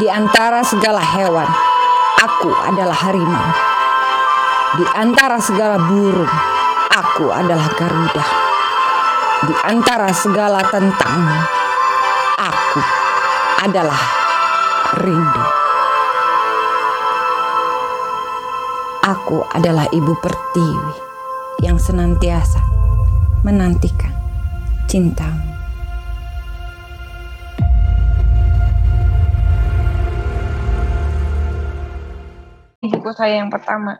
Di antara segala hewan, aku adalah harimau. Di antara segala burung, aku adalah garuda. Di antara segala tentang, aku adalah rindu. Aku adalah ibu pertiwi yang senantiasa menantikan cintamu. Buku saya yang pertama.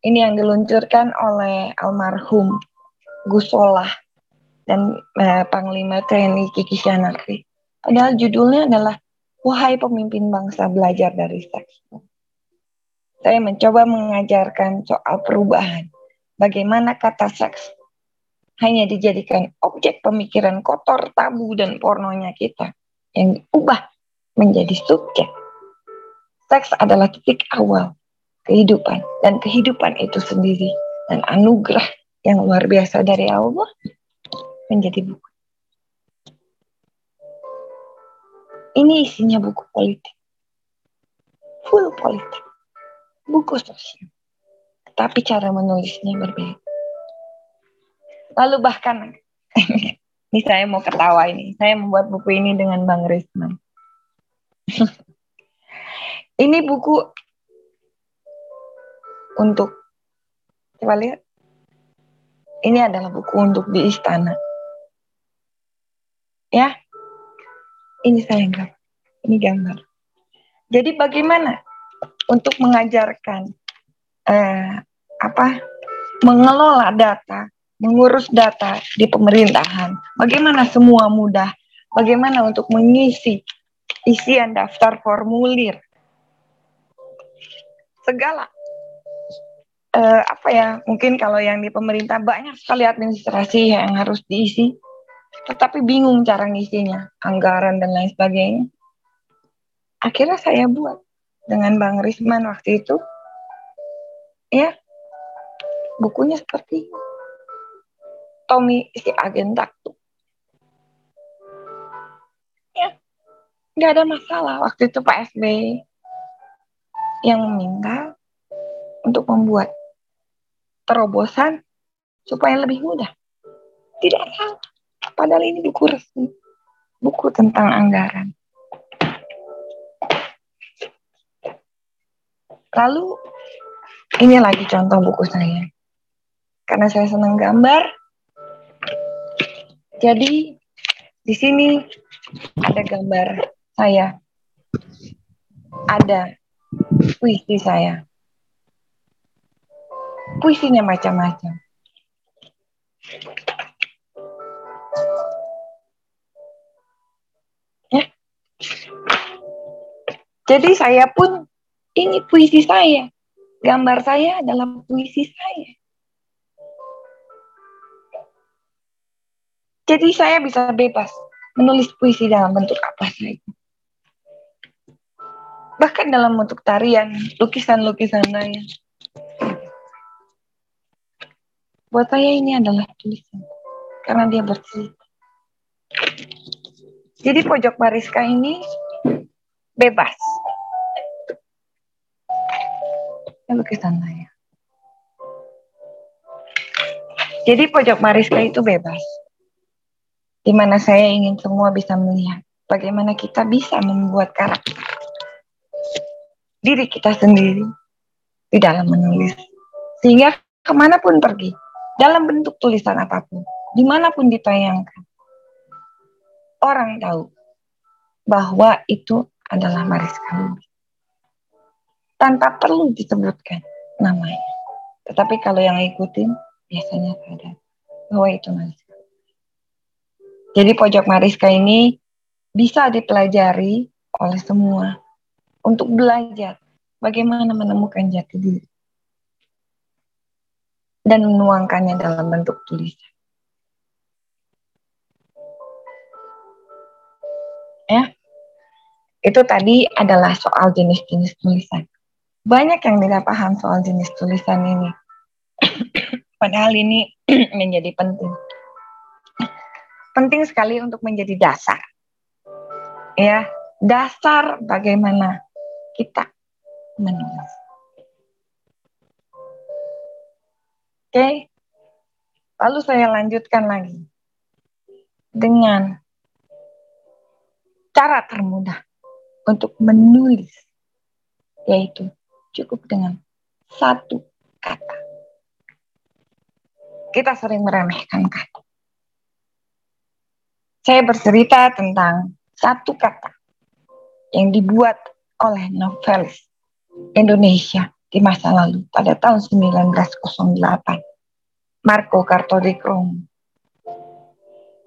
Ini yang diluncurkan oleh almarhum Gus Solah dan eh, Panglima TNI Kiki Syanakri. Padahal judulnya adalah Wahai pemimpin bangsa belajar dari seks. Saya mencoba mengajarkan soal perubahan. Bagaimana kata seks hanya dijadikan objek pemikiran kotor, tabu, dan pornonya kita yang diubah menjadi subjek. Seks adalah titik awal kehidupan dan kehidupan itu sendiri dan anugerah yang luar biasa dari Allah menjadi buku. Ini isinya buku politik. Full politik. Buku sosial. Tapi cara menulisnya berbeda. Lalu bahkan, ini saya mau ketawa ini. Saya membuat buku ini dengan Bang Risman. ini buku untuk, coba lihat. Ini adalah buku untuk di istana. Ya, ini saya enggak. Ini gambar. Jadi bagaimana untuk mengajarkan eh, apa mengelola data, mengurus data di pemerintahan? Bagaimana semua mudah? Bagaimana untuk mengisi isian daftar formulir? Segala eh, apa ya? Mungkin kalau yang di pemerintah banyak sekali administrasi yang harus diisi tetapi bingung cara ngisinya, anggaran dan lain sebagainya. Akhirnya saya buat dengan Bang Risman waktu itu, ya bukunya seperti Tommy si agen taktu. Ya, nggak ada masalah waktu itu Pak SBY yang meminta untuk membuat terobosan supaya lebih mudah. Tidak salah. Padahal ini buku resmi. Buku tentang anggaran. Lalu ini lagi contoh buku saya. Karena saya senang gambar. Jadi di sini ada gambar saya. Ada puisi saya. Puisinya macam-macam. Jadi saya pun ini puisi saya. Gambar saya adalah puisi saya. Jadi saya bisa bebas menulis puisi dalam bentuk apa saja. Bahkan dalam bentuk tarian, lukisan-lukisan saya. Buat saya ini adalah tulisan. Karena dia bercerita. Jadi pojok bariska ini bebas. lukisan saya. Jadi pojok Mariska itu bebas. Di mana saya ingin semua bisa melihat bagaimana kita bisa membuat karakter diri kita sendiri di dalam menulis. Sehingga ke mana pun pergi, dalam bentuk tulisan apa pun, di mana pun ditayangkan, orang tahu bahwa itu adalah Mariska tanpa perlu disebutkan namanya. Tetapi kalau yang ikutin biasanya sadar bahwa itu Mariska. Jadi pojok Mariska ini bisa dipelajari oleh semua untuk belajar bagaimana menemukan jati diri dan menuangkannya dalam bentuk tulisan. Ya, itu tadi adalah soal jenis-jenis tulisan banyak yang tidak paham soal jenis tulisan ini. Padahal ini menjadi penting. Penting sekali untuk menjadi dasar. Ya, dasar bagaimana kita menulis. Oke, lalu saya lanjutkan lagi dengan cara termudah untuk menulis, yaitu cukup dengan satu kata. Kita sering meremehkan kata. Saya bercerita tentang satu kata yang dibuat oleh novelis Indonesia di masa lalu pada tahun 1908. Marco Kartodikrom.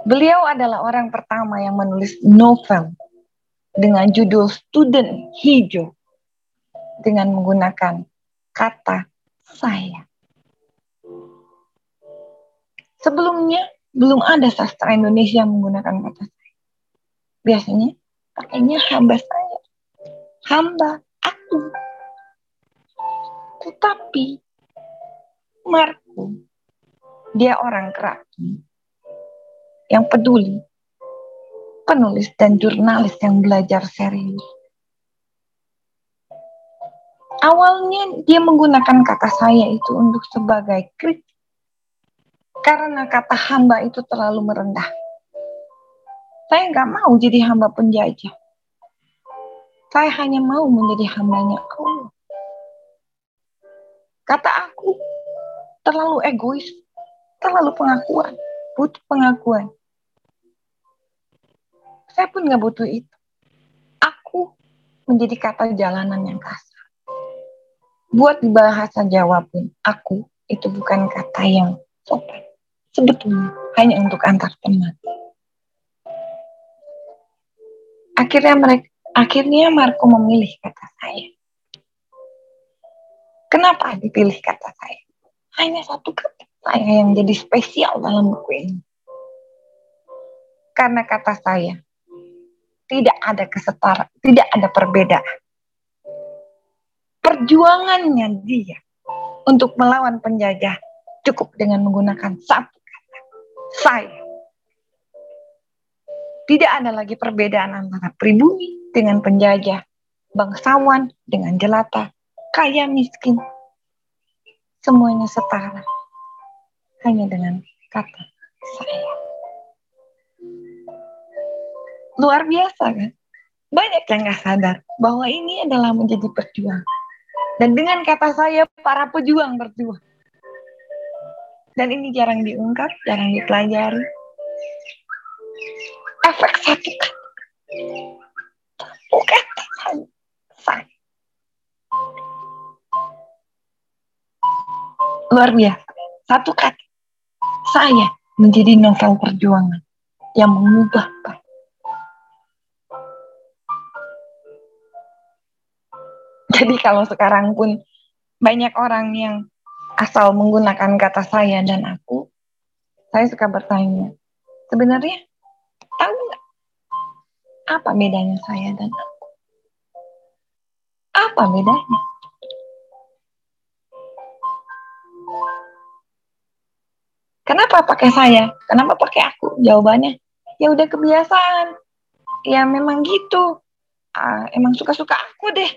Beliau adalah orang pertama yang menulis novel dengan judul Student Hijau dengan menggunakan kata saya. Sebelumnya belum ada sastra Indonesia yang menggunakan kata saya. Biasanya pakainya hamba saya. Hamba aku tetapi Marco, dia orang keraton yang peduli, penulis dan jurnalis yang belajar serius. Awalnya dia menggunakan kata saya itu untuk sebagai kritik. Karena kata hamba itu terlalu merendah. Saya nggak mau jadi hamba penjajah. Saya hanya mau menjadi hambanya Allah. Kata aku, terlalu egois, terlalu pengakuan, butuh pengakuan. Saya pun nggak butuh itu. Aku menjadi kata jalanan yang kasar. Buat di bahasa Jawa pun, aku itu bukan kata yang sopan. Sebetulnya hanya untuk antar teman. Akhirnya mereka, akhirnya Marco memilih kata saya. Kenapa dipilih kata saya? Hanya satu kata saya yang jadi spesial dalam buku ini. Karena kata saya tidak ada kesetara, tidak ada perbedaan. Perjuangannya dia untuk melawan penjajah cukup dengan menggunakan satu kata. Saya. Tidak ada lagi perbedaan antara pribumi dengan penjajah, bangsawan dengan jelata, kaya miskin, semuanya setara. Hanya dengan kata saya. Luar biasa kan? Banyak yang gak sadar bahwa ini adalah menjadi perjuangan. Dan dengan kata saya, para pejuang berjuang. Dan ini jarang diungkap, jarang dipelajari. Efek satu kata. Satu kata saya. Luar biasa. Satu kata, saya menjadi novel perjuangan yang mengubah Jadi kalau sekarang pun banyak orang yang asal menggunakan kata saya dan aku, saya suka bertanya, sebenarnya tahu nggak apa bedanya saya dan aku? Apa bedanya? Kenapa pakai saya? Kenapa pakai aku? Jawabannya, ya udah kebiasaan. Ya memang gitu. Uh, emang suka-suka aku deh.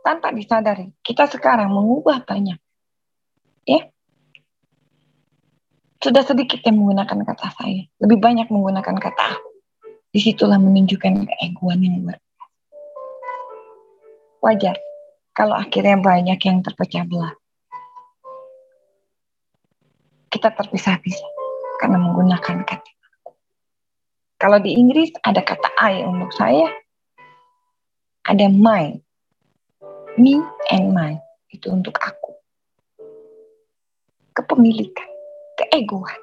Tanpa disadari, kita sekarang mengubah banyak. Ya, sudah sedikit yang menggunakan kata saya, lebih banyak menggunakan kata aku. Di situlah menunjukkan keegoan yang luar Wajar kalau akhirnya banyak yang terpecah belah. Kita terpisah-pisah karena menggunakan kata. Kalau di Inggris ada kata I untuk saya, ada my, me and my, itu untuk aku. Kepemilikan, keegoan.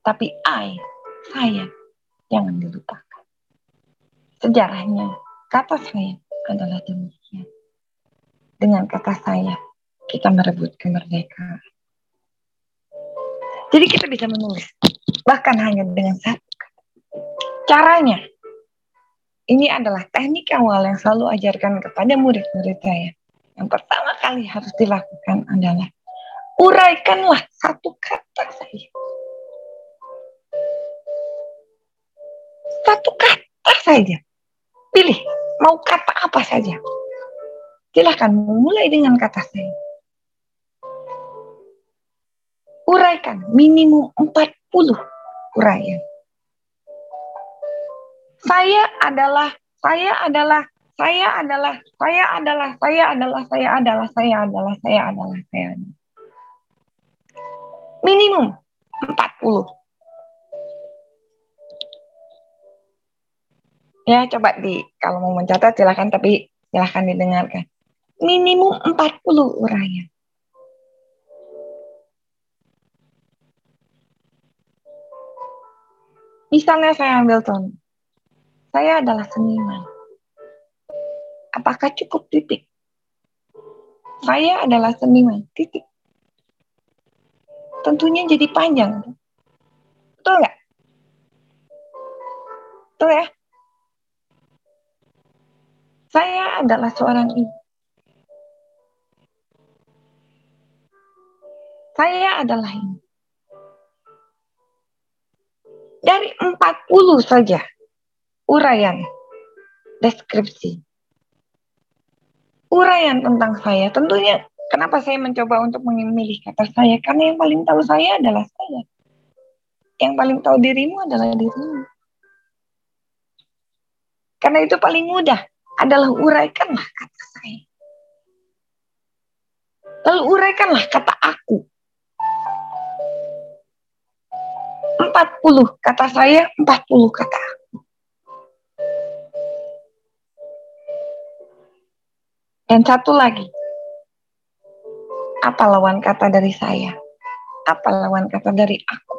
Tapi I, saya, jangan dilupakan. Sejarahnya, kata saya adalah demikian. Dengan kata saya, kita merebut kemerdekaan. Jadi kita bisa menulis, bahkan hanya dengan satu kata. Caranya, ini adalah teknik awal yang selalu ajarkan kepada murid-murid saya yang pertama kali harus dilakukan adalah uraikanlah satu kata saja. Satu kata saja. Pilih, mau kata apa saja. Silahkan mulai dengan kata saya. Uraikan minimum 40 uraian. Saya adalah, saya adalah, saya adalah, saya adalah, saya adalah, saya adalah, saya adalah, saya adalah, saya adalah. Minimum 40. Ya, coba di kalau mau mencatat silahkan tapi silahkan didengarkan. Minimum 40 uraian. Misalnya saya ambil contoh. Saya adalah seniman. Apakah cukup titik? Saya adalah seniman. Titik. Tentunya jadi panjang. Betul nggak? Betul ya? Saya adalah seorang ibu. Saya adalah ini. Dari 40 saja uraian deskripsi. Uraian tentang saya. Tentunya kenapa saya mencoba untuk memilih kata saya? Karena yang paling tahu saya adalah saya. Yang paling tahu dirimu adalah dirimu. Karena itu paling mudah adalah uraikanlah kata saya. Lalu uraikanlah kata aku. 40 kata saya, 40 kata aku. Dan satu lagi. Apa lawan kata dari saya? Apa lawan kata dari aku?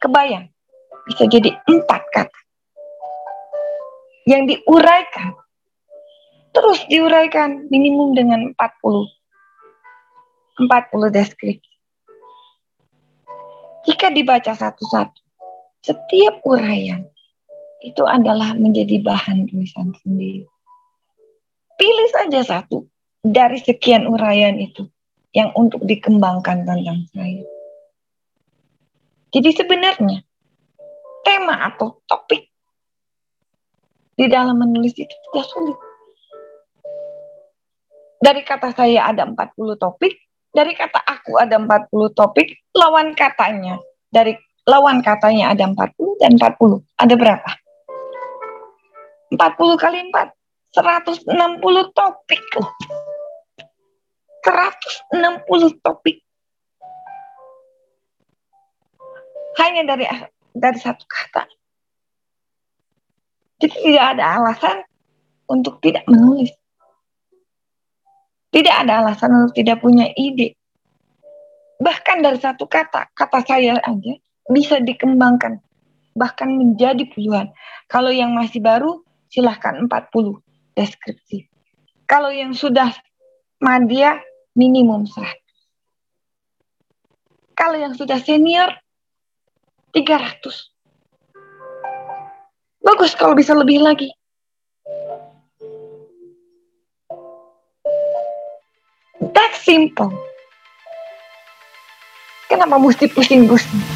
Kebayang, bisa jadi empat kata. Yang diuraikan, terus diuraikan minimum dengan 40. 40 deskripsi. Jika dibaca satu-satu, setiap uraian itu adalah menjadi bahan tulisan sendiri. Pilih saja satu dari sekian uraian itu yang untuk dikembangkan tentang saya. Jadi sebenarnya tema atau topik di dalam menulis itu tidak sulit. Dari kata saya ada 40 topik, dari kata aku ada 40 topik, lawan katanya. Dari lawan katanya ada 40 dan 40. Ada berapa? 40 kali 4. 160 topik loh. 160 topik. Hanya dari dari satu kata. Jadi tidak ada alasan untuk tidak menulis. Tidak ada alasan untuk tidak punya ide. Bahkan dari satu kata, kata saya aja bisa dikembangkan. Bahkan menjadi puluhan. Kalau yang masih baru, silahkan 40 deskripsi. Kalau yang sudah media, minimum 100. Kalau yang sudah senior, 300. Bagus kalau bisa lebih lagi. That simple. Kenapa mesti pusing-pusing?